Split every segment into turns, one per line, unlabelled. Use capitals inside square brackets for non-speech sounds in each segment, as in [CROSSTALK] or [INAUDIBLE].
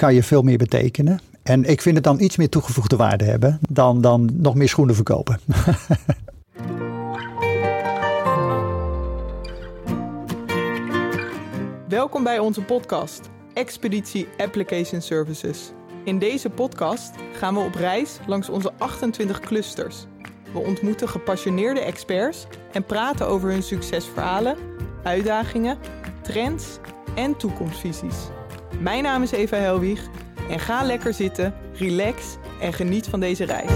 kan je veel meer betekenen. En ik vind het dan iets meer toegevoegde waarde hebben dan, dan nog meer schoenen verkopen. [LAUGHS]
Welkom bij onze podcast, Expeditie Application Services. In deze podcast gaan we op reis langs onze 28 clusters. We ontmoeten gepassioneerde experts en praten over hun succesverhalen, uitdagingen, trends en toekomstvisies. Mijn naam is Eva Helwig en ga lekker zitten, relax en geniet van deze reis.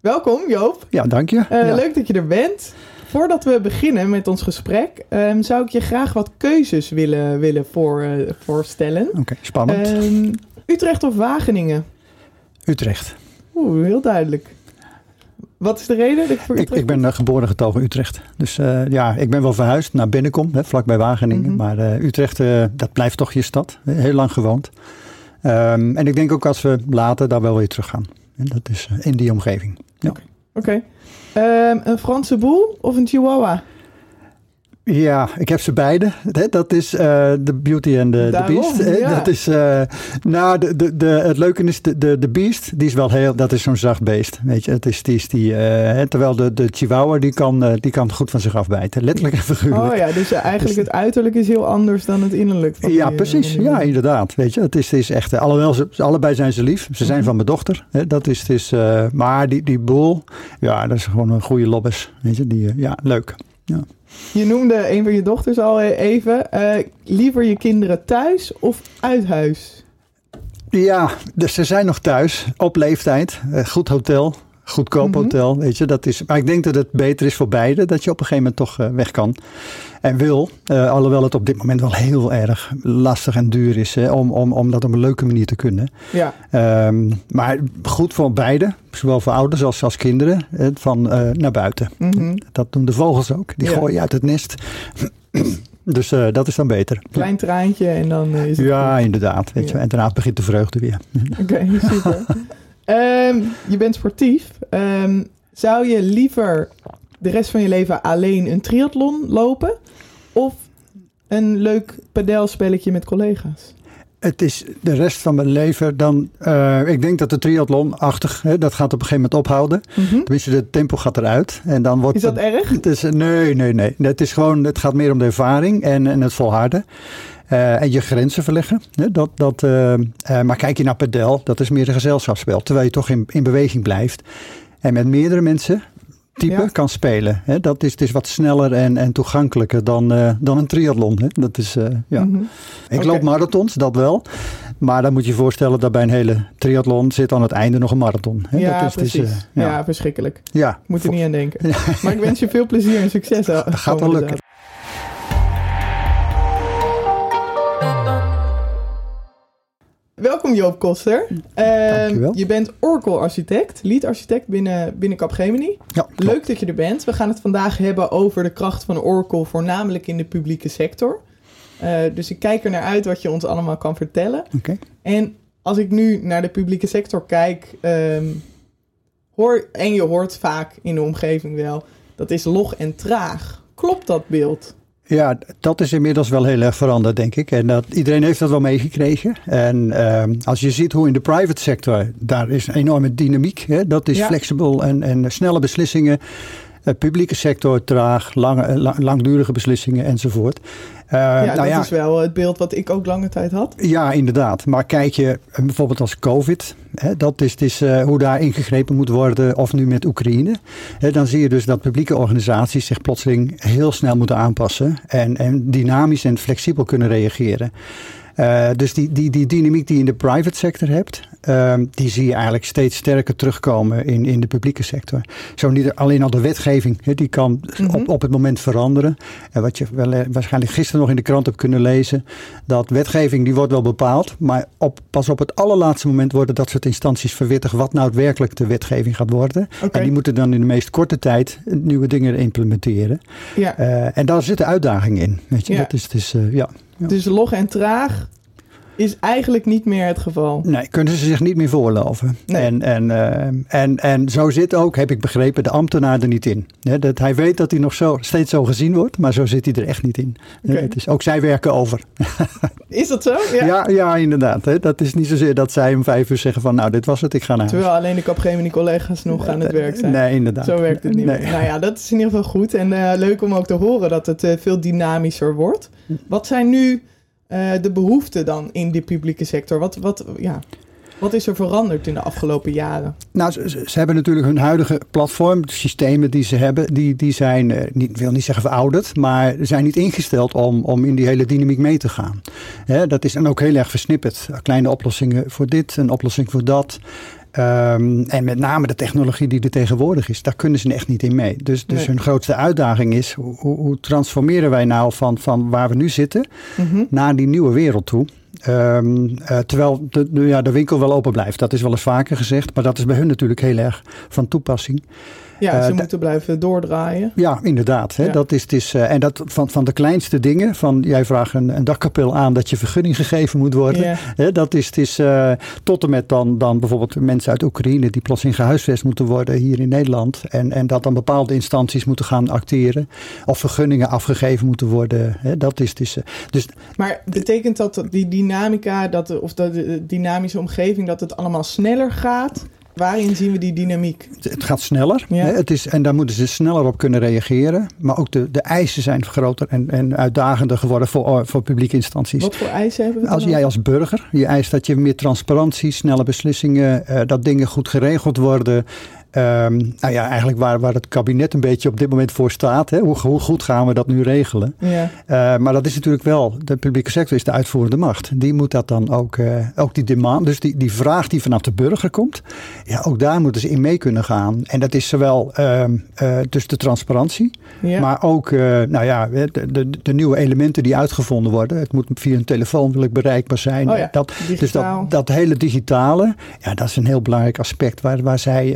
Welkom Joop.
Ja, dank je.
Uh,
ja.
Leuk dat je er bent. Voordat we beginnen met ons gesprek, um, zou ik je graag wat keuzes willen, willen voor, uh, voorstellen.
Oké, okay, spannend.
Um, Utrecht of Wageningen?
Utrecht.
Oeh, heel duidelijk. Wat is de reden?
Ik, ik, ben uh, geboren getogen Utrecht. Dus uh, ja, ik ben wel verhuisd naar Binnenkom, hè, vlakbij Wageningen. Mm -hmm. Maar uh, Utrecht, dat blijft toch je stad. Heel lang gewoond. Um, en ik denk ook als we later daar wel weer terug gaan. En dat is in die omgeving. Ja.
Oké. Okay. Okay. Um, een Franse boel of een Chihuahua?
Ja, ik heb ze beide. Dat is uh, de Beauty en de,
Daarom,
Beast.
Ja.
Dat is, uh, nou, de, de, de, het leuke is, de, de, de Beast, die is wel heel, dat is zo'n zacht beest. Weet je, het is, die is die, uh, terwijl de, de Chihuahua, die kan, die kan goed van zich afbijten. Letterlijk en figuurlijk.
Oh ja, dus eigenlijk het uiterlijk is heel anders dan het innerlijk. Van
ja,
die,
precies. Ja, inderdaad. Weet je, het is, het is echt, alhoewel ze, allebei zijn ze lief. Ze zijn
Mhm.
van mijn dochter. Hè, dat is, het is, maar die, die boel, ja, dat is gewoon een goede lobbes. Weet je, die, ja, leuk. Ja.
Je noemde een van je dochters al even. Uh, liever je kinderen thuis of uit huis?
Ja, dus ze zijn nog thuis op leeftijd. Uh, goed hotel, goedkoop
Mhm.
hotel, weet je. Dat is, maar ik denk dat het beter is voor beide dat je op een gegeven moment toch uh, weg kan. En wil, uh, alhoewel het op dit moment wel heel erg lastig en duur is hè, om, om, om dat op een leuke manier te kunnen.
Ja.
Um, maar goed voor beide, zowel voor ouders als, als kinderen, van uh, naar buiten.
Mhm.
Dat doen de vogels ook, die
Ja.
gooien uit het nest. [CLEARS THROAT] Dus uh, dat is dan beter.
Klein traantje en dan is het
Ja,
goed.
inderdaad. Weet
Ja.
je. En daarna begint de vreugde weer.
Oké, super. [LAUGHS] Ehm, je bent sportief. Ehm, zou je liever de rest van je leven alleen een triathlon lopen? Of een leuk padelspelletje met collega's?
Het is de rest van mijn leven dan... Uh, ik denk dat de triathlon-achtig, dat gaat op een gegeven moment ophouden.
Mhm.
Tenminste, het tempo gaat eruit. En dan wordt
Is dat erg?
Het is, nee, nee, nee. Het, is gewoon, het gaat meer om de ervaring en, en het volharden. Uh, en je grenzen verleggen. Hè? Dat, dat, uh, uh, maar kijk je naar padel, dat is meer een gezelschapsspel. Terwijl je toch in, in beweging blijft. En met meerdere mensen type
Ja.
kan spelen. Hè? Dat is, het is wat sneller en, en toegankelijker dan, uh, dan een triathlon. Hè? Dat is, ja.
Mhm.
Ik loop marathons, dat wel. Maar dan moet je je voorstellen dat bij een hele triathlon zit aan het einde nog een marathon. Hè?
Ja,
dat is, is,
precies.
uh,
ja.
ja.
verschrikkelijk.
ja.
Moet er niet aan denken. [LAUGHS] Maar ik wens je veel plezier en succes. Dat
gaat wel lukken.
Welkom Joop Koster. Uh, je bent Oracle-architect, lead-architect binnen, binnen Capgemini.
Ja.
Leuk dat je er bent. We gaan het vandaag hebben over de kracht van Oracle, voornamelijk in de publieke sector. Uh, dus ik kijk er naar uit wat je ons allemaal kan vertellen.
Oké.
En als ik nu naar de publieke sector kijk, um, hoor, en je hoort vaak in de omgeving wel, dat is log en traag. Klopt dat beeld?
Ja, dat is inmiddels wel heel erg veranderd, denk ik. En dat, iedereen heeft dat wel meegekregen. En uh, als je ziet hoe in de private sector, daar is een enorme dynamiek. Hè? Dat is
Ja.
flexibel en, en snelle beslissingen. Uh, publieke sector traag, lange, lang, langdurige beslissingen enzovoort. Uh,
ja,
nou
dat
ja,
is wel het beeld wat ik ook lange tijd had.
ja, inderdaad. Maar kijk je eh, bijvoorbeeld als COVID, hè, dat is, is uh, hoe daar ingegrepen moet worden, of nu met Oekraïne. Hè, dan zie je dus dat publieke organisaties zich plotseling heel snel moeten aanpassen en, en dynamisch en flexibel kunnen reageren. Uh, dus die, die, die dynamiek die je in de private sector hebt, uh, die zie je eigenlijk steeds sterker terugkomen in, in de publieke sector. Zo niet alleen al de wetgeving, die kan
Mhm.
op, op het moment veranderen. En wat je wel, eh, waarschijnlijk gisteren nog in de krant hebt kunnen lezen, dat wetgeving die wordt wel bepaald, maar op, pas op het allerlaatste moment worden dat soort instanties verwittigd wat nou werkelijk de wetgeving gaat worden. En die moeten dan in de meest korte tijd nieuwe dingen implementeren.
Ja.
Uh, en daar zit de uitdaging in. Weet je?
Ja.
Dat is, het is, uh, ja. Ja.
Dus log en traag. Is eigenlijk niet meer het geval.
Nee, kunnen ze zich niet meer voorloven. Nee. En, en, uh, en, en zo zit ook, heb ik begrepen, de ambtenaar er niet in. dat hij weet dat hij nog zo, steeds zo gezien wordt, maar zo zit hij er echt niet in. Okay. Het is, ook zij werken over. [LAUGHS]
Is dat zo? Ja,
ja, ja inderdaad. Dat is niet zozeer dat zij om vijf uur zeggen van nou, dit was het, ik ga naar huis.
Terwijl alleen de Capgemini collega's nog aan het werk zijn.
Nee, inderdaad.
Zo werkt het niet nee. Nou ja, dat is in ieder geval goed. En uh, leuk om ook te horen dat het uh, veel dynamischer wordt. Wat zijn nu uh, de behoeften dan in de publieke sector? Wat, wat, ja, wat is er veranderd in de afgelopen jaren?
Nou, ze, hebben natuurlijk hun huidige platform, de systemen die ze hebben, die, die zijn, uh, niet, wil niet zeggen verouderd, maar zijn niet ingesteld om, om in die hele dynamiek mee te gaan. Dat is dan ook heel erg versnipperd. Kleine oplossingen voor dit, een oplossing voor dat. Um, en met name de technologie die er tegenwoordig is, daar kunnen ze echt niet in mee. Dus, dus nee. hun grootste uitdaging is, hoe, hoe, transformeren wij nou van, van waar we nu zitten mm -hmm. naar die nieuwe wereld toe? Um, uh, terwijl de, de, ja, de winkel wel open blijft. Dat is wel eens vaker gezegd, maar dat is bij hun natuurlijk heel erg van toepassing.
Ja, ze uh, moeten blijven doordraaien.
Ja, inderdaad. Hè, ja. Dat is, het is, uh, en dat van, van de kleinste dingen, van jij vraagt een, een dakkapel aan dat je vergunning gegeven moet worden. Ja. Hè, dat is, het is uh, tot en met dan, dan bijvoorbeeld mensen uit Oekraïne die plots in gehuisvest moeten worden hier in Nederland. En, en dat dan bepaalde instanties moeten gaan acteren. Of vergunningen afgegeven moeten worden. Hè, dat is, het is, dus,
maar betekent dat die dynamica, dat, of de dynamische omgeving, dat het allemaal sneller gaat? Waarin zien we die dynamiek?
Het gaat sneller. Ja. Hè? Het is, en daar moeten ze sneller op kunnen reageren. Maar ook de, de eisen zijn groter en, en uitdagender geworden voor, voor publieke instanties.
Wat voor eisen hebben we
Als jij als burger, je eist dat je meer transparantie, snelle beslissingen, uh, dat dingen goed geregeld worden. Um, nou ja, eigenlijk waar, waar het kabinet een beetje op dit moment voor staat. Hè? Hoe, hoe goed gaan we dat nu regelen?
Ja.
Uh, maar dat is natuurlijk wel, de publieke sector is de uitvoerende macht. Die moet dat dan ook, uh, ook die demand, dus die, die vraag die vanaf de burger komt. Ja, ook daar moeten ze in mee kunnen gaan. En dat is zowel uh, dus de transparantie, ja. maar ook nou ja, de, de, de, nieuwe elementen die uitgevonden worden. Het moet via een telefoon wil ik bereikbaar zijn.
Oh ja,
dat, dus dat, dat hele digitale, ja, dat is een heel belangrijk aspect waar, waar zij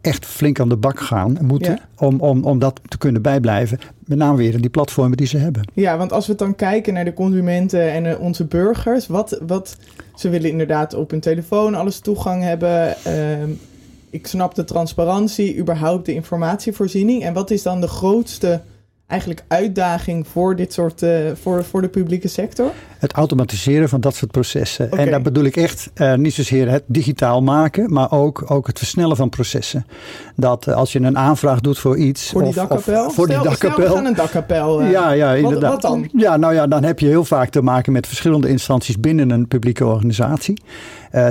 echt flink aan de bak gaan moeten ja. om, om, om dat te kunnen bijblijven. Met name weer in die platformen die ze hebben.
Ja, want als we dan kijken naar de consumenten en uh, onze burgers, wat, wat ze willen inderdaad op hun telefoon alles toegang hebben. Uh, ik snap de transparantie, überhaupt de informatievoorziening. En wat is dan de grootste eigenlijk uitdaging voor dit soort, uh, voor, voor de publieke sector?
Het automatiseren van dat soort processen. Okay. En daar bedoel ik echt uh, niet zozeer het digitaal maken, maar ook, ook het versnellen van processen. Dat uh, als je een aanvraag doet voor iets.
Voor die
of,
dakkapel?
Of voor
stel,
die dakkapel.
Stel, een dakkapel.
ja, ja, inderdaad.
Wat, wat, dan?
Ja, nou ja, dan heb je heel vaak te maken met verschillende instanties binnen een publieke organisatie.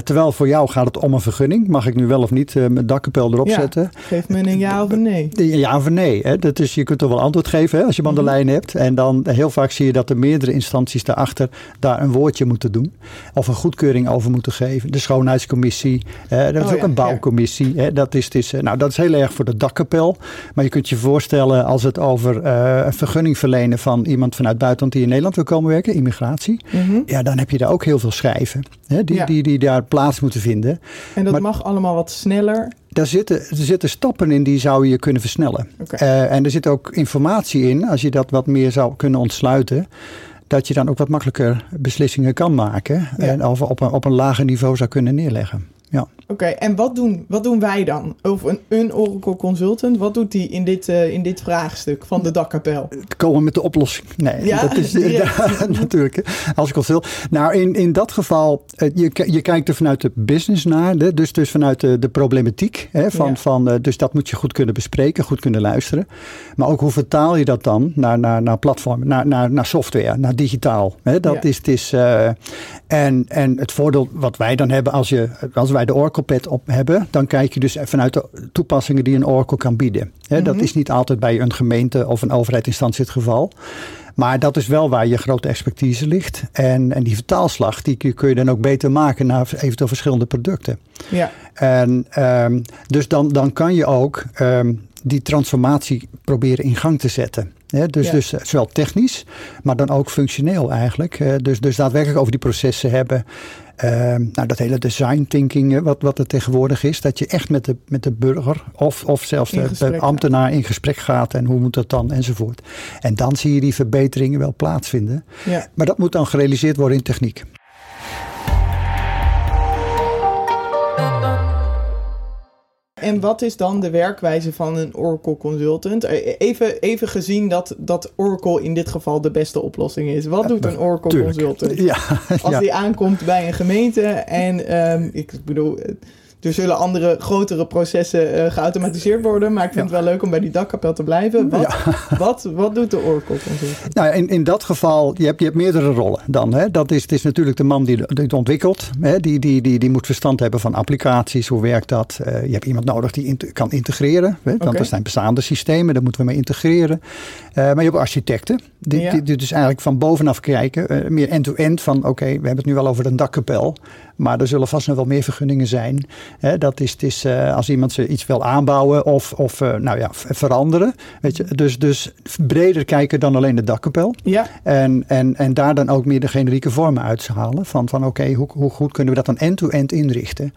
Terwijl voor jou gaat het om een vergunning. Mag ik nu wel of niet mijn dakkapel erop
ja.
zetten?
Geef me een ja of een nee.
Ja of een nee. Hè? Dat is, je kunt toch wel antwoord geven hè, als je hem aan de lijn hebt. En dan heel vaak zie je dat er meerdere instanties daarachter daar een woordje moeten doen. Of een goedkeuring over moeten geven. De schoonheidscommissie. Eh, dat is
Oh
ook
ja,
een bouwcommissie. Hè? Dat, is, is, nou, dat is heel erg voor de dakkapel. Maar je kunt je voorstellen als het over uh, een vergunning verlenen van iemand vanuit buitenland die in Nederland wil komen werken, immigratie.
Mm -hmm.
Ja, dan heb je daar ook heel veel schrijven. Hè? Die,
Ja.
die, die daar plaats moeten vinden.
En dat
Maar-
mag allemaal wat sneller.
Daar zitten, er zitten stappen in die zou je kunnen versnellen. Eh, en er zit ook informatie in, als je dat wat meer zou kunnen ontsluiten. Dat je dan ook wat makkelijker beslissingen kan maken.
Ja.
En of op een, op een lager niveau zou kunnen neerleggen. Ja.
Oké, en wat doen, wat doen wij dan? Of een, een Oracle Consultant, wat doet die in dit, uh, in dit vraagstuk van de dakkapel?
Komen met de oplossing. Nee,
Ja,
dat is [LAUGHS] [LAUGHS] natuurlijk. Als ik al veel. Nou, in, in dat geval, eh, je, je kijkt er vanuit de business naar. Dus, dus vanuit de, de problematiek. Hè, van,
Ja.
van, eh, dus dat moet je goed kunnen bespreken, goed kunnen luisteren. Maar ook hoe vertaal je dat dan naar, naar, naar platformen, naar, naar, naar software, naar digitaal. Hè, dat is, het is, eh, en, en het voordeel wat wij dan hebben, als, je, als wij de Oracle Pad op hebben, dan kijk je dus vanuit de toepassingen die een Oracle kan bieden. Hè, Dat
Mhm.
is niet altijd bij een gemeente of een overheidsinstantie het geval. Maar dat is wel waar je grote expertise ligt. En, en die vertaalslag die kun kun je dan ook beter maken naar eventueel verschillende producten.
Ja,
En um, dus dan, dan kan je ook um, die transformatie proberen in gang te zetten. He, dus,
Ja.
dus zowel technisch, maar dan ook functioneel eigenlijk. Uh, dus, dus daadwerkelijk over die processen hebben. Um, nou, dat hele design thinking, uh, wat, wat er tegenwoordig is. Dat je echt met de, met de burger of, of zelfs de ambtenaar in gesprek gaat. En hoe moet dat dan enzovoort. En dan zie je die verbeteringen wel plaatsvinden.
ja.
Maar dat moet dan gerealiseerd worden in techniek.
En wat is dan de werkwijze van een Oracle consultant? Eh, even, even gezien dat, dat Oracle in dit geval de beste oplossing is. Wat doet een Oracle consultant?
Ja,
Als
ja.
die aankomt bij een gemeente en ehm, ik bedoel, er zullen andere grotere processen eh, geautomatiseerd worden, maar ik vind
Ja.
het wel leuk om bij die dakkapel te blijven. Wat, [LAUGHS] wat, wat doet de Oracle consultant?
Nou, in, in dat geval, je hebt, je hebt meerdere rollen dan. Hè. Dat is, het is natuurlijk de man die het ontwikkelt. Hè. Die, die, die, die moet verstand hebben van applicaties. Hoe werkt dat? Eh, je hebt iemand nodig die kan integreren. Hè. Want er zijn bestaande systemen, daar moeten we mee integreren. Eh, maar je hebt architecten. Die,
Ja.
die, die dus eigenlijk van bovenaf kijken. meer end-to-end van, oké, we hebben het nu wel over een dakkapel. Maar er zullen vast nog wel meer vergunningen zijn. Hè, dat is, het is eh, als iemand ze iets wil aanbouwen of, of eh, nou ja, veranderen. Weet je? Dus, dus breder kijken dan alleen de dakkapel.
Ja,
En, en, en daar dan ook meer de generieke vormen uithalen. Van, van oké, hoe, hoe goed kunnen we dat dan end-to-end inrichten?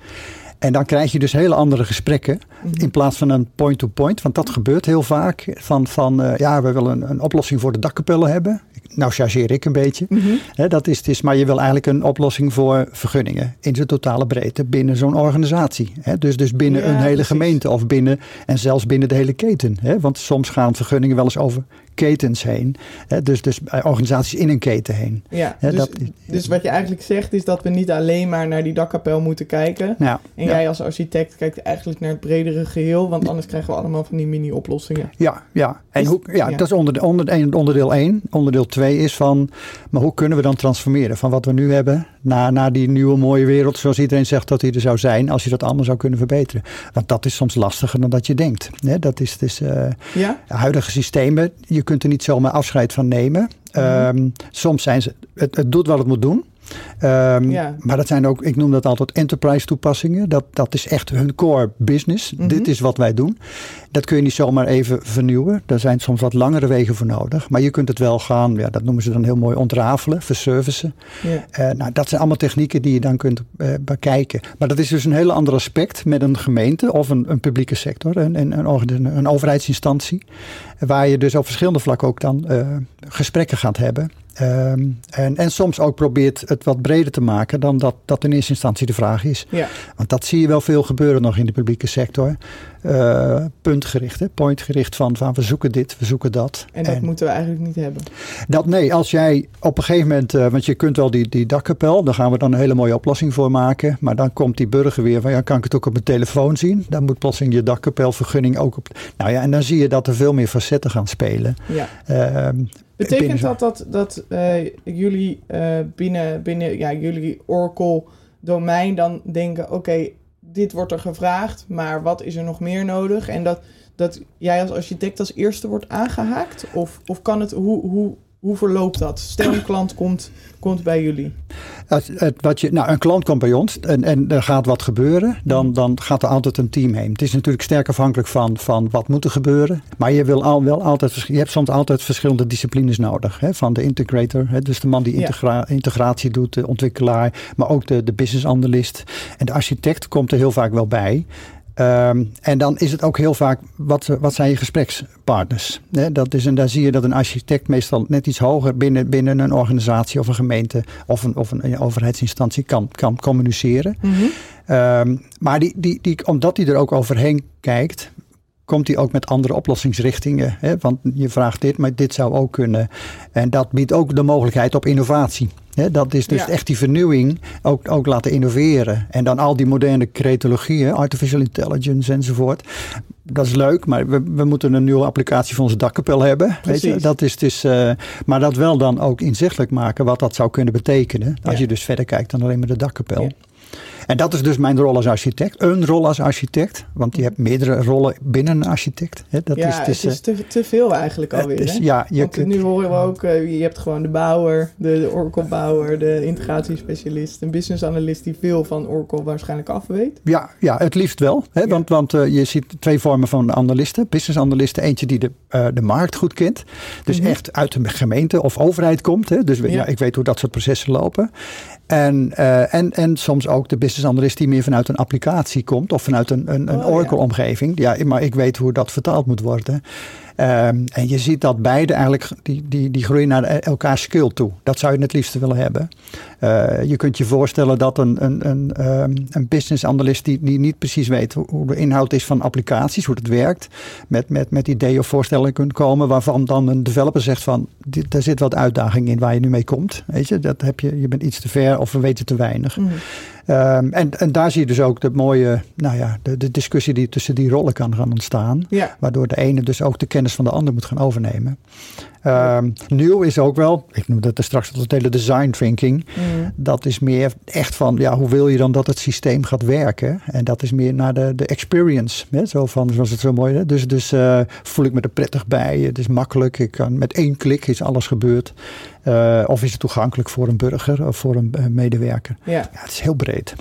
En dan krijg je dus hele andere gesprekken in plaats van een point-to-point. want dat gebeurt heel vaak. Van, van eh, ja, we willen een, een oplossing voor de dakkapellen hebben. Nou chargeer ik een beetje. Hè, dat is, het is, maar je wil eigenlijk een oplossing voor vergunningen. In zijn totale breedte binnen zo'n organisatie. Dus, dus binnen
Ja,
een hele
precies.
gemeente of binnen en zelfs binnen de hele keten. Want soms gaan vergunningen wel eens over ketens heen. Hè. Dus, dus organisaties in een keten heen.
ja.
Ja,
dus,
dat-
dus wat je eigenlijk zegt is dat we niet alleen maar naar die dakkapel moeten kijken.
Nou,
En
ja.
jij als architect kijkt eigenlijk naar het bredere geheel, want anders krijgen we allemaal van die mini-oplossingen.
Ja, ja. En
Is-
hoe, ja,
ja.
dat is onder, onder, onderdeel 1. Onderdeel 2 is van, maar hoe kunnen we dan transformeren van wat we nu hebben naar, naar die nieuwe mooie wereld zoals iedereen zegt dat die er zou zijn als je dat allemaal zou kunnen verbeteren. Want dat is soms lastiger dan dat je denkt. Hè, dat is, het is eh,
Ja?
huidige systemen, je kunt er niet zomaar afscheid van nemen.
Mhm.
Ehm, soms zijn ze, het, het doet wat het moet doen. Ehm,
Ja.
Maar dat zijn ook, ik noem dat altijd enterprise toepassingen. Dat, dat is echt hun core business.
Mhm.
Dit is wat wij doen. Dat kun je niet zomaar even vernieuwen. Daar zijn soms wat langere wegen voor nodig. Maar je kunt het wel gaan, ja, dat noemen ze dan heel mooi, ontrafelen, verservicen.
Ja.
Eh, nou, dat zijn allemaal technieken die je dan kunt eh, bekijken. Maar dat is dus een heel ander aspect met een gemeente of een, een publieke sector, een, een, een, overheidsinstantie. Waar je dus op verschillende vlakken ook dan eh, gesprekken gaat hebben. Ehm, en, en soms ook probeert het wat breder te maken dan dat, dat in eerste instantie de vraag is.
Ja.
Want dat zie je wel veel gebeuren nog in de publieke sector. Puntgericht, hè? pointgericht van, van we zoeken dit, we zoeken dat.
En dat moeten we eigenlijk niet hebben.
Dat nee, als jij op een gegeven moment, eh, want je kunt wel die, die dakkapel, daar gaan we dan een hele mooie oplossing voor maken. Maar dan komt die burger weer van, ja, kan ik het ook op mijn telefoon zien? Dan moet plotseling je dakkapelvergunning ook op. Nou ja, en dan zie je dat er veel meer facetten gaan spelen.
Ja.
Ehm,
Betekent dat dat, dat eh, jullie eh, binnen, binnen ja, jullie Oracle domein dan denken, oké, dit wordt er gevraagd, maar wat is er nog meer nodig? En dat, dat jij als architect als eerste wordt aangehaakt? Of, of kan het, hoe, hoe, hoe verloopt dat? Stel een klant komt, komt bij jullie.
Het, wat je, nou, een klant komt bij ons en, en er gaat wat gebeuren, dan, dan gaat er altijd een team heen. Het is natuurlijk sterk afhankelijk van, van wat moet er gebeuren. Maar je, wil al, wel altijd, je hebt soms altijd verschillende disciplines nodig. Hè, van de integrator, hè, dus de man die
Ja.
integratie doet, de ontwikkelaar, maar ook de, de business analyst. En de architect komt er heel vaak wel bij. Ehm, en dan is het ook heel vaak, wat, wat zijn je gesprekspartners? Dat is, en daar zie je dat een architect meestal net iets hoger binnen, binnen een organisatie of een gemeente of een, of een overheidsinstantie kan, kan communiceren. Ehm, maar die, die, die, omdat hij er ook overheen kijkt, komt hij ook met andere oplossingsrichtingen. Hè? Want je vraagt dit, maar dit zou ook kunnen. En dat biedt ook de mogelijkheid op innovatie. Hè? Dat is dus
Ja.
echt die vernieuwing ook, ook laten innoveren. En dan al die moderne creatologieën, artificial intelligence enzovoort. Dat is leuk, maar we, we moeten een nieuwe applicatie voor onze dakkapel hebben. Weet je? Dat is dus, eh, maar dat wel dan ook inzichtelijk maken wat dat zou kunnen betekenen. Als
Ja.
je dus verder kijkt dan alleen maar de dakkapel.
Ja.
En dat is dus mijn rol als architect. Een rol als architect. Want je hebt meerdere rollen binnen een architect. Dat
ja,
is, dus,
het is te, te veel eigenlijk
eh,
alweer.
het is- ja, je
Want
kunt-
nu horen we ook, eh, je hebt gewoon de bouwer, de, de Oracle-bouwer, de integratiespecialist, een business analyst die veel van Oracle waarschijnlijk af weet.
Ja, ja, het liefst wel.
Ja.
Want, want eh, je ziet twee vormen van analisten. Business analisten. Eentje die de, eh, de markt goed kent. Dus
Mhm.
echt uit de gemeente of overheid komt. Hè? Dus
Ja.
ja. ik weet hoe dat soort processen lopen. En, eh, en, en soms ook de business analyst die meer vanuit een applicatie komt. Of vanuit een, een, een
Oh, ja.
Oracle-omgeving. Ja, maar ik weet hoe dat vertaald moet worden. Ehm, en je ziet dat beide eigenlijk, die, die, die groeien naar elkaar skill toe. Dat zou je het liefste willen hebben. Uh, je kunt je voorstellen dat een, een, een, um, een business analyst die, die niet precies weet hoe, hoe, de inhoud is van applicaties, hoe het werkt, met, met, met ideeën of voorstellen kunt komen waarvan dan een developer zegt van, dit, er zit wat uitdaging in waar je nu mee komt. Weet je, dat heb je, je bent iets te ver of we weten te weinig. Mm. Um, en, en daar zie je dus ook de mooie, nou ja, de, de discussie die tussen die rollen kan gaan ontstaan. Ja. Waardoor de ene dus ook de kennis van de ander moet gaan overnemen. Um, nieuw is ook wel, ik noemde het er straks al, het hele design thinking. Mm. Dat is meer echt van, ja, hoe wil je dan dat het systeem gaat werken? En dat is meer naar de, de experience. Hè? Zo van, zoals het zo mooi is. Dus, dus uh, voel ik me er prettig bij. Het is makkelijk. Ik kan, met één klik is alles gebeurd. Uh, of is het toegankelijk voor een burger of voor een uh, medewerker? Ja, het is heel breed.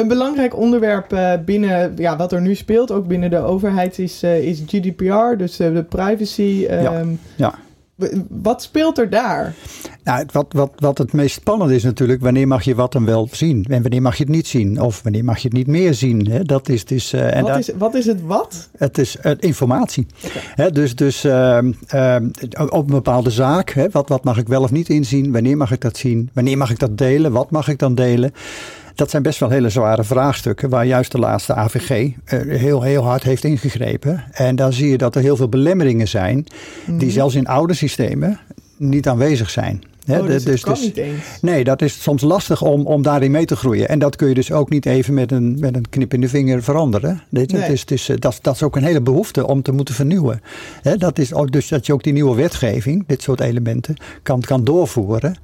Een belangrijk onderwerp uh, binnen ja, wat er nu speelt, ook binnen de overheid, is, uh, is GDPR, dus uh, de privacy. Ja. Ehm, ja. Wat speelt er daar?
Nou, wat, wat, wat het meest spannende is natuurlijk, wanneer mag je wat dan wel zien en wanneer mag je het niet zien of wanneer mag je het niet meer zien. Hè? Dat is dus,
uh, en wat, is, wat is het wat?
Het is uh, informatie. Okay. Hè? Dus, dus uh, op een bepaalde zaak, hè? Wat, wat mag ik wel of niet inzien, wanneer mag ik dat zien, wanneer mag ik dat delen, wat mag ik dan delen. Dat zijn best wel hele zware vraagstukken waar juist de laatste AVG heel, heel hard heeft ingegrepen. En dan zie je dat er heel veel belemmeringen zijn die mm. zelfs in oude systemen niet aanwezig zijn.
Oh, dus dus, kan dus, niet eens.
Nee, dat is soms lastig om, om daarin mee te groeien. En dat kun je dus ook niet even met een, met een knip in de vinger veranderen. Dit, nee. het is, het is, dat, dat is ook een hele behoefte om te moeten vernieuwen. dat is ook, dus dat je ook die nieuwe wetgeving, dit soort elementen, kan, kan doorvoeren.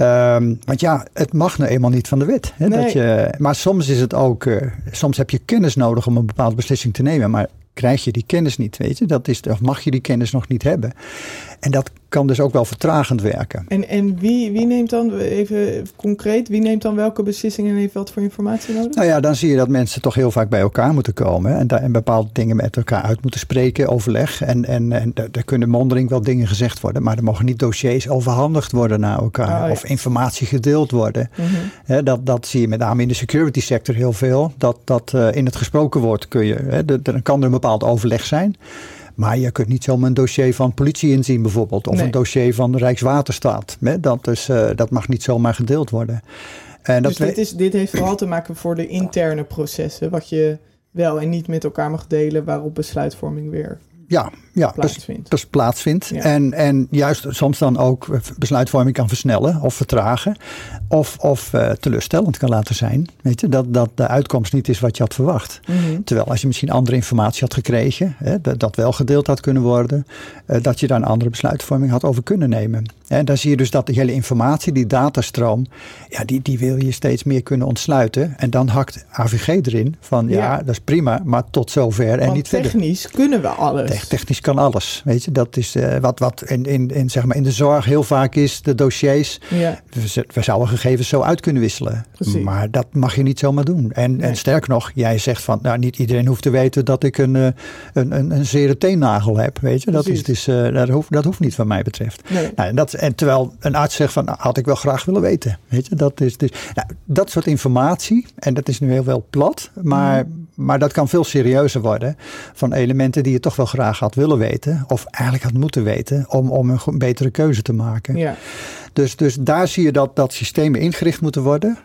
Um, want ja, het mag nou eenmaal niet van de wet. Nee. dat je, maar soms is het ook, uh, soms heb je kennis nodig om een bepaalde beslissing te nemen. Maar krijg je die kennis niet, weet je. Dat is, of mag je die kennis nog niet hebben. En dat kan dus ook wel vertragend werken.
En, en wie, wie neemt dan, even concreet, wie neemt dan welke beslissingen en heeft wat voor informatie nodig?
Nou ja, dan zie je dat mensen toch heel vaak bij elkaar moeten komen. En, daar, en bepaalde dingen met elkaar uit moeten spreken, overleg. En, en, en er kunnen mondeling wel dingen gezegd worden. Maar er mogen niet dossiers overhandigd worden naar elkaar. Oh, ja. Of informatie gedeeld worden. Mm -hmm. dat, dat zie je met name in de security sector heel veel. Dat, dat uh, in het gesproken woord kun je, he, dan kan er een bepaald overleg zijn. Maar je kunt niet zomaar een dossier van politie inzien bijvoorbeeld. Of nee. een dossier van de Rijkswaterstaat. Dat, is, uh, dat mag niet zomaar gedeeld worden.
En dus dit, is, dit heeft vooral te maken voor de interne processen. Wat je wel en niet met elkaar mag delen. Waarop besluitvorming weer
ja, ja, plaatsvindt. Dus, dus plaatsvindt. En, en juist soms dan ook besluitvorming kan versnellen of vertragen. Of, of uh, teleurstellend kan laten zijn. Weet je, dat, dat de uitkomst niet is wat je had verwacht. Mm -hmm. Terwijl als je misschien andere informatie had gekregen, hè, dat, dat wel gedeeld had kunnen worden, uh, dat je daar een andere besluitvorming had over kunnen nemen. En dan zie je dus dat de hele informatie, die datastroom, ja, die, die wil je steeds meer kunnen ontsluiten. En dan hakt AVG erin van ja, ja. dat is prima, maar tot zover en
Want
niet
technisch
verder.
Technisch kunnen we alles.
Technisch kan alles. Weet je, dat is uh, wat, wat in, in, in, zeg maar in de zorg heel vaak is, de dossiers. Ja. We, we zouden gegevens zo uit kunnen wisselen. Precies. Maar dat mag je niet zomaar doen. En, nee. en sterk nog, jij zegt van, nou niet iedereen hoeft te weten dat ik een, een, een, een zere teennagel heb. Weet je, dat, is, dus, uh, dat, hoeft, dat hoeft niet wat mij betreft. Nee. Nou, en, dat, en terwijl een arts zegt van, nou, had ik wel graag willen weten. Weet je, dat is dus, nou, dat soort informatie, en dat is nu heel wel plat, maar, mm. Maar dat kan veel serieuzer worden van elementen die je toch wel graag had willen weten, of eigenlijk had moeten weten, om, om een betere keuze te maken. Ja. Dus, dus daar zie je dat, dat systemen ingericht moeten worden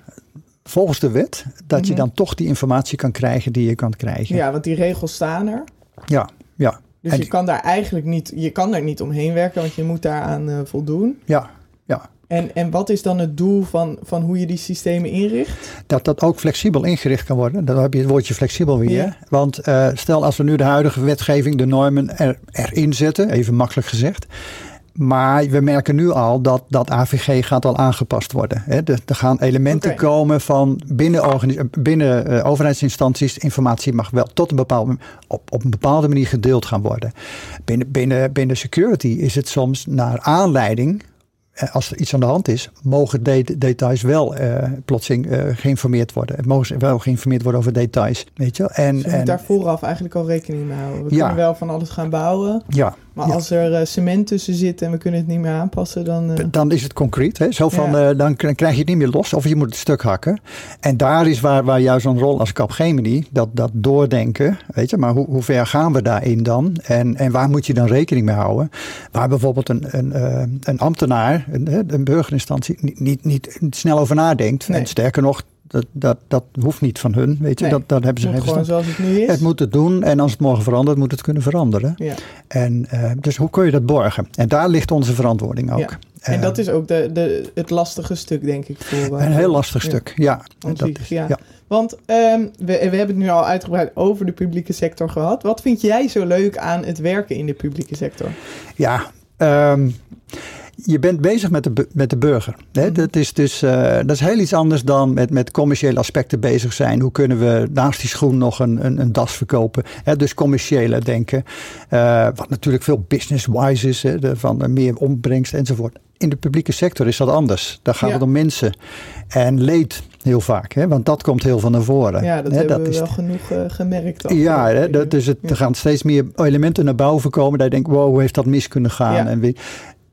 volgens de wet, dat mm -hmm. je dan toch die informatie kan krijgen die je kan krijgen.
Ja, want die regels staan er.
Ja, ja.
Dus en je kan daar eigenlijk niet, je kan daar niet omheen werken, want je moet daaraan uh, voldoen.
Ja, ja.
En, en wat is dan het doel van, van hoe je die systemen inricht?
Dat dat ook flexibel ingericht kan worden. Dan heb je het woordje flexibel weer. Ja. Want uh, stel als we nu de huidige wetgeving, de normen er, erin zetten, even makkelijk gezegd. Maar we merken nu al dat dat AVG gaat al aangepast worden. Hè. Er, er gaan elementen okay. komen van binnen, binnen uh, overheidsinstanties. Informatie mag wel tot een bepaalde, op, op een bepaalde manier gedeeld gaan worden. Binnen, binnen, binnen security is het soms naar aanleiding als er iets aan de hand is, mogen de details wel uh, plotseling uh, geïnformeerd worden. Het mogen wel geïnformeerd worden over details. Weet je? En,
dus je moet
en,
daar vooraf eigenlijk al rekening mee houden. We ja. kunnen wel van alles gaan bouwen.
Ja.
Maar
Ja.
als er eh, cement tussen zit en we kunnen het niet meer aanpassen, dan... eh,
Dan is het concreet. Hè? Zo van,
Ja.
eh, dan krijg je het niet meer los of je moet het stuk hakken. En daar is waar, waar juist een rol als Capgemini, dat, dat doordenken. Weet je, maar hoe, hoe ver gaan we daarin dan? En, en waar moet je dan rekening mee houden? Waar bijvoorbeeld een, een, een ambtenaar, een, burgerinstantie, niet, niet, niet snel over nadenkt.
Nee.
En sterker nog, dat, dat, dat hoeft niet van hun. Weet je,
Nee,
dat, dat hebben ze
gewoon zoals het nu is.
Het moet het doen en als het morgen verandert, moet het kunnen veranderen.
ja.
En, eh, dus hoe kun je dat borgen? En daar ligt onze verantwoording ook.
Ja. En
Eh,
dat is ook de, de, het lastige stuk, denk ik. Voor, eh,
een heel lastig
ja.
stuk, ja.
Want
Dat
die-
is-
ja.
ja.
Want ehm, we, we hebben het nu al uitgebreid over de publieke sector gehad. Wat vind jij zo leuk aan het werken in de publieke sector?
Ja, ehm, je bent bezig met de, met de burger. Hè?
Mhm.
Dat, is dus, eh, dat is heel iets anders dan met, met commerciële aspecten bezig zijn. Hoe kunnen we naast die schoen nog een, een, een das verkopen? Hè? Dus commerciële denken. Eh, wat natuurlijk veel business-wise is, hè? De, van meer opbrengst enzovoort. In de publieke sector is dat anders. Daar gaat
Ja.
het om mensen. En leed heel vaak, hè? want dat komt heel van naar voren.
Ja, dat
Hè,
hebben we
is
wel genoeg eh, gemerkt.
ja, hè, dat, dus het, er gaan steeds meer elementen naar boven komen. Dat je denkt, wow, hoe heeft dat mis kunnen gaan?
Ja.
En wie,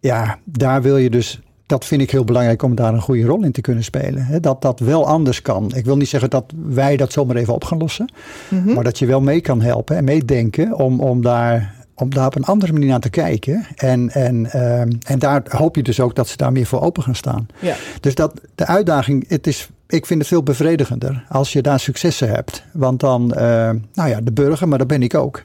ja, daar wil je dus... Dat vind ik heel belangrijk om daar een goede rol in te kunnen spelen. Dat dat wel anders kan. Ik wil niet zeggen dat wij dat zomaar even op gaan lossen.
Mhm.
Maar dat je wel mee kan helpen en meedenken om, om, daar, om daar op een andere manier naar te kijken. En, en, ehm, en daar hoop je dus ook dat ze daar meer voor open gaan staan.
Ja.
Dus dat, de uitdaging, het is, ik vind het veel bevredigender als je daar successen hebt. Want dan, eh, nou ja, de burger, maar dat ben ik ook.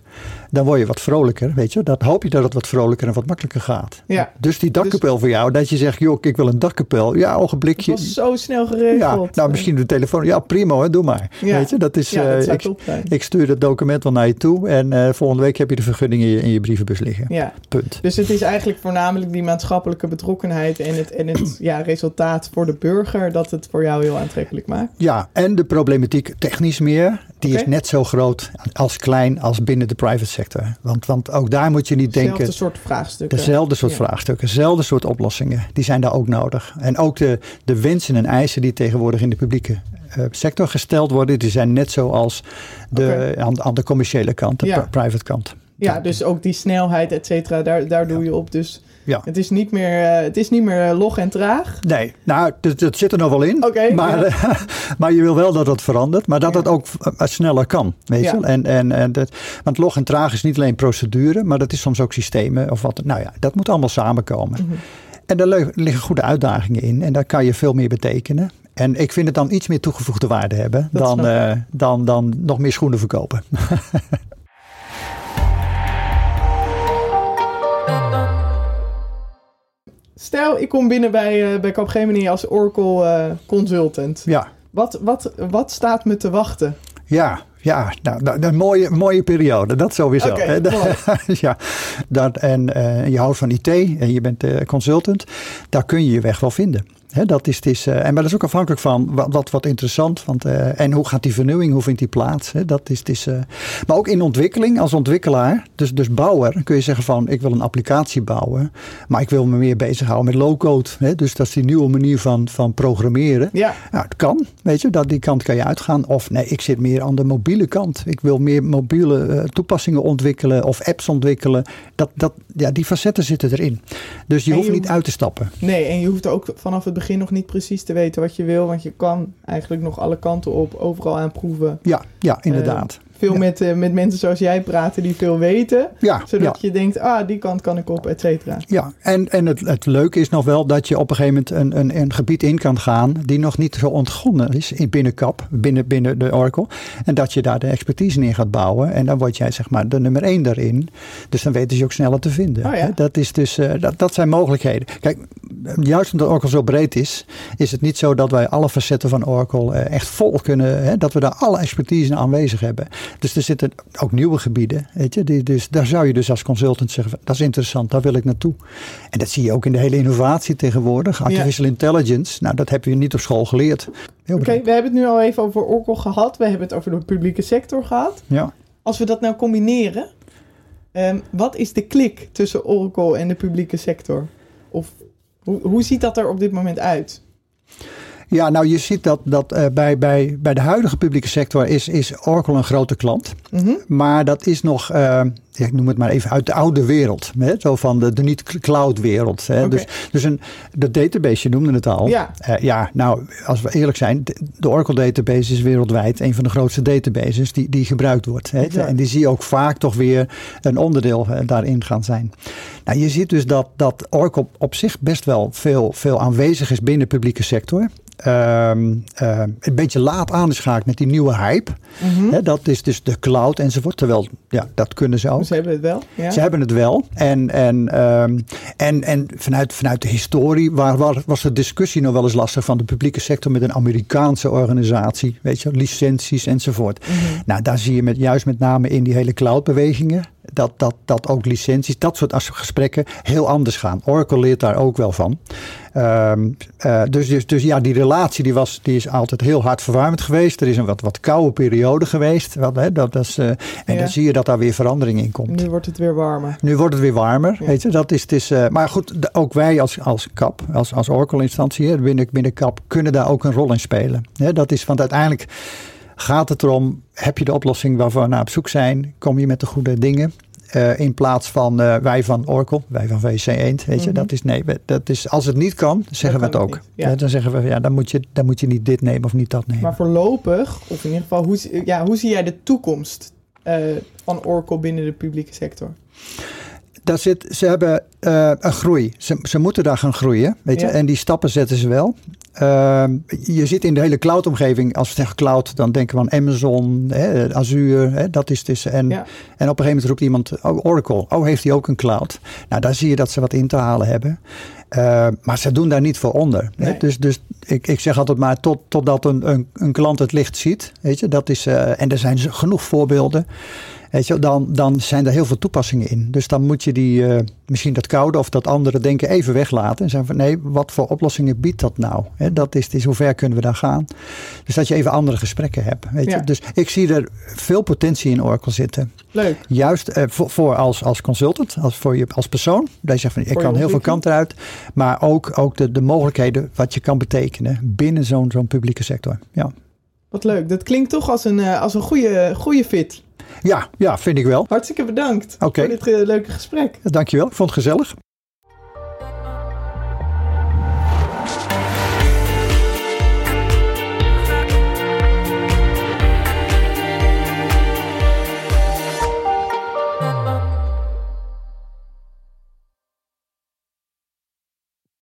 Dan word je wat vrolijker, weet je. Dan hoop je dat het wat vrolijker en wat makkelijker gaat.
Ja.
Dus die dakkapel voor jou, dat je zegt, joh, ik wil een dakkapel. Ja,
Het
ogenblikje.
was zo snel geregeld.
Ja, nou misschien de telefoon. Ja, prima hoor, doe maar.
Ja.
Weet je, dat is,
Ja, dat
eh, ik, ik stuur het document wel naar je toe. En eh, volgende week heb je de vergunning in je, in je brievenbus liggen.
Ja,
Punt.
dus het is eigenlijk voornamelijk die maatschappelijke betrokkenheid en het, en het [CLEARS THROAT] ja, resultaat voor de burger dat het voor jou heel aantrekkelijk maakt.
Ja, en de problematiek technisch meer, die is net zo groot als klein als binnen de private sector. Want, want ook daar moet je niet denken,
soort vraagstukken.
dezelfde soort
Ja.
vraagstukken, dezelfde soort oplossingen, die zijn daar ook nodig. En ook de, de wensen en eisen die tegenwoordig in de publieke eh, sector gesteld worden, die zijn net zoals de, aan, aan de commerciële kant, de
Ja.
private kant.
Ja, dus ook die snelheid, et cetera, daar, daar doe je op. Dus
Ja.
het is niet meer, eh, het is niet meer eh, log en traag.
Nee, nou, dat, dat zit er nog wel in.
Oké,
maar,
ja. [LAUGHS]
maar je wil wel dat het verandert, maar dat
Ja.
het ook eh, sneller kan. Weet?
Ja.
En, en, en dat, want log en traag is niet alleen procedure, maar dat is soms ook systemen. Of wat, nou ja, dat moet allemaal samenkomen.
Mhm.
En daar liggen goede uitdagingen in. En daar kan je veel meer betekenen. En ik vind het dan iets meer toegevoegde waarde hebben
Dat
dan, dan, dan nog meer schoenen verkopen. [LAUGHS]
Stel, ik kom binnen bij, eh bij Capgemini als Oracle eh, consultant.
Ja,
Wat, wat, wat staat me te wachten?
Ja, ja nou, nou, een mooie, mooie periode, dat sowieso.
Mooi. [LAUGHS]
ja, dat, en eh, je houdt van IT en je bent consultant, daar kun je je weg wel vinden. Dat is, het is, eh, en maar dat is ook afhankelijk van wat, wat, wat interessant. Want, eh, en hoe gaat die vernieuwing, hoe vindt die plaats? Dat is, het is, eh, maar ook in ontwikkeling als ontwikkelaar, dus, dus bouwer, kun je zeggen van ik wil een applicatie bouwen. Maar ik wil me meer bezighouden met low-code. Dus dat is die nieuwe manier van, van programmeren.
Ja,
Nou, het kan, weet je, dat die kant kan je uitgaan. Of nee, ik zit meer aan de mobiele kant. Ik wil meer mobiele toepassingen ontwikkelen of apps ontwikkelen. Dat, dat, ja, die facetten zitten erin. Dus je
En
hoeft
je
niet
hoeft-
uit te stappen.
nee, en je hoeft ook vanaf het begin nog niet precies te weten wat je wil. Want je kan eigenlijk nog alle kanten op, overal aan proeven.
Ja, ja inderdaad.
Veel
Ja.
met, eh, met mensen zoals jij praten die veel weten.
ja,
Zodat
ja.
je denkt, ah, die kant kan ik op, et cetera.
Ja, en, en het, het leuke is nog wel dat je op een gegeven moment een, een, een gebied in kan gaan die nog niet zo ontgonnen is in binnen CAP, binnen, binnen de Oracle. En dat je daar de expertise in gaat bouwen. En dan word jij zeg maar de nummer één daarin. Dus dan weten ze je ook sneller te vinden.
Oh ja.
Dat, is dus, eh, dat, dat zijn mogelijkheden. Kijk, juist omdat Oracle zo breed is, is het niet zo dat wij alle facetten van Oracle eh, echt vol kunnen, hè, dat we daar alle expertise in aanwezig hebben. Dus er zitten ook nieuwe gebieden, weet je. Die, dus daar zou je dus als consultant zeggen, dat is interessant, daar wil ik naartoe. En dat zie je ook in de hele innovatie tegenwoordig. Artificial intelligence, nou dat heb je niet op school geleerd.
Oké, we hebben het nu al even over Oracle gehad. We hebben het over de publieke sector gehad.
Ja.
Als we dat nou combineren, ehm, wat is de klik tussen Oracle en de publieke sector? Of hoe, hoe ziet dat er op dit moment uit?
Ja, nou je ziet dat, dat eh, bij, bij, bij de huidige publieke sector is, is Oracle een grote klant.
Mhm.
Maar dat is nog, eh, ik noem het maar even uit de oude wereld. Hè? Zo van de, de niet-cloud wereld. Hè? Dus, dus een, de database, je noemde het al.
Ja.
Uh, ja, nou, als we eerlijk zijn, de, Oracle database is wereldwijd een van de grootste databases die, die gebruikt wordt. Hè? Ja. En die zie je ook vaak toch weer een onderdeel uh, daarin gaan zijn. Nou, je ziet dus dat, dat Oracle op zich best wel veel, veel aanwezig is binnen de publieke sector. Um, uh, een beetje laat aangeschaakt met die nieuwe hype. Mm -hmm. He, dat is dus de cloud enzovoort. Terwijl, ja, dat kunnen ze ook.
Ze hebben het wel. Ja.
Ze hebben het wel. En, en, um, en, en vanuit, vanuit de historie waar, waar, was de discussie nog wel eens lastig van de publieke sector met een Amerikaanse organisatie. Weet je, licenties enzovoort. Mm -hmm. Nou, daar zie je met, juist met name in die hele cloudbewegingen dat, dat, dat ook licenties, dat soort gesprekken heel anders gaan. Oracle leert daar ook wel van. Um, uh, dus, dus, dus ja, die relatie die was, die is altijd heel hard verwarmd geweest. Er is een wat, wat koude periode geweest. Wat, hè, dat, dat is, uh, en ja. dan zie je dat daar weer verandering in komt.
Nu wordt het weer warmer.
Nu wordt het weer warmer. Ja. Weet je, dat is, het is, uh, maar goed, ook wij als, als CAP, als, als Oracle-instantie binnen, binnen CAP, kunnen daar ook een rol in spelen. Hè, dat is, want uiteindelijk gaat het erom, heb je de oplossing waarvoor we naar op zoek zijn? Kom je met de goede dingen? Uh, in plaats van uh, wij van Oracle, wij van VC Eend, weet je, mm -hmm. dat is nee, dat is als het niet kan, zeggen we het ook.
Ja.
Ja, dan zeggen we ja, dan moet je dan moet je niet dit nemen of niet dat nemen.
Maar voorlopig, of in ieder geval, hoe, ja, hoe zie jij de toekomst uh, van Oracle binnen de publieke sector?
Daar zit, ze hebben een groei. Ze, ze moeten daar gaan groeien. Weet je?
Ja.
En die stappen zetten ze wel. Uh, je zit in de hele cloud-omgeving. Als we zeggen cloud, dan denken we aan Amazon, hè, Azure. Hè, dat is dus, en,
Ja.
en op een gegeven moment roept iemand, oh, Oracle. Oh, heeft hij ook een cloud? Nou, daar zie je dat ze wat in te halen hebben. Uh, maar ze doen daar niet voor onder. Hè?
Nee.
Dus, dus ik, ik zeg altijd maar tot, totdat een, een, een klant het licht ziet. Weet je, dat is, uh, en er zijn genoeg voorbeelden. Weet je, dan, dan zijn er heel veel toepassingen in. Dus dan moet je die, uh, misschien dat koude of dat andere denken even weglaten. En zeggen van nee, wat voor oplossingen biedt dat nou? He, dat is, is hoe ver kunnen we daar gaan? Dus dat je even andere gesprekken hebt. Weet
Ja.
je? Dus ik zie er veel potentie in Oracle zitten.
Leuk.
Juist uh, voor, voor als, als consultant, als, voor je, als persoon. Dat je zegt van ik kan heel veel kanten uit. Maar ook, ook de, de mogelijkheden wat je kan betekenen binnen zo'n zo'n publieke sector. Ja.
Wat leuk. Dat klinkt toch als een, uh, als een goede, goede fit.
Ja, ja, vind ik wel.
Hartstikke bedankt
Oké.
voor dit uh, leuke gesprek.
Dankjewel, ik vond het gezellig.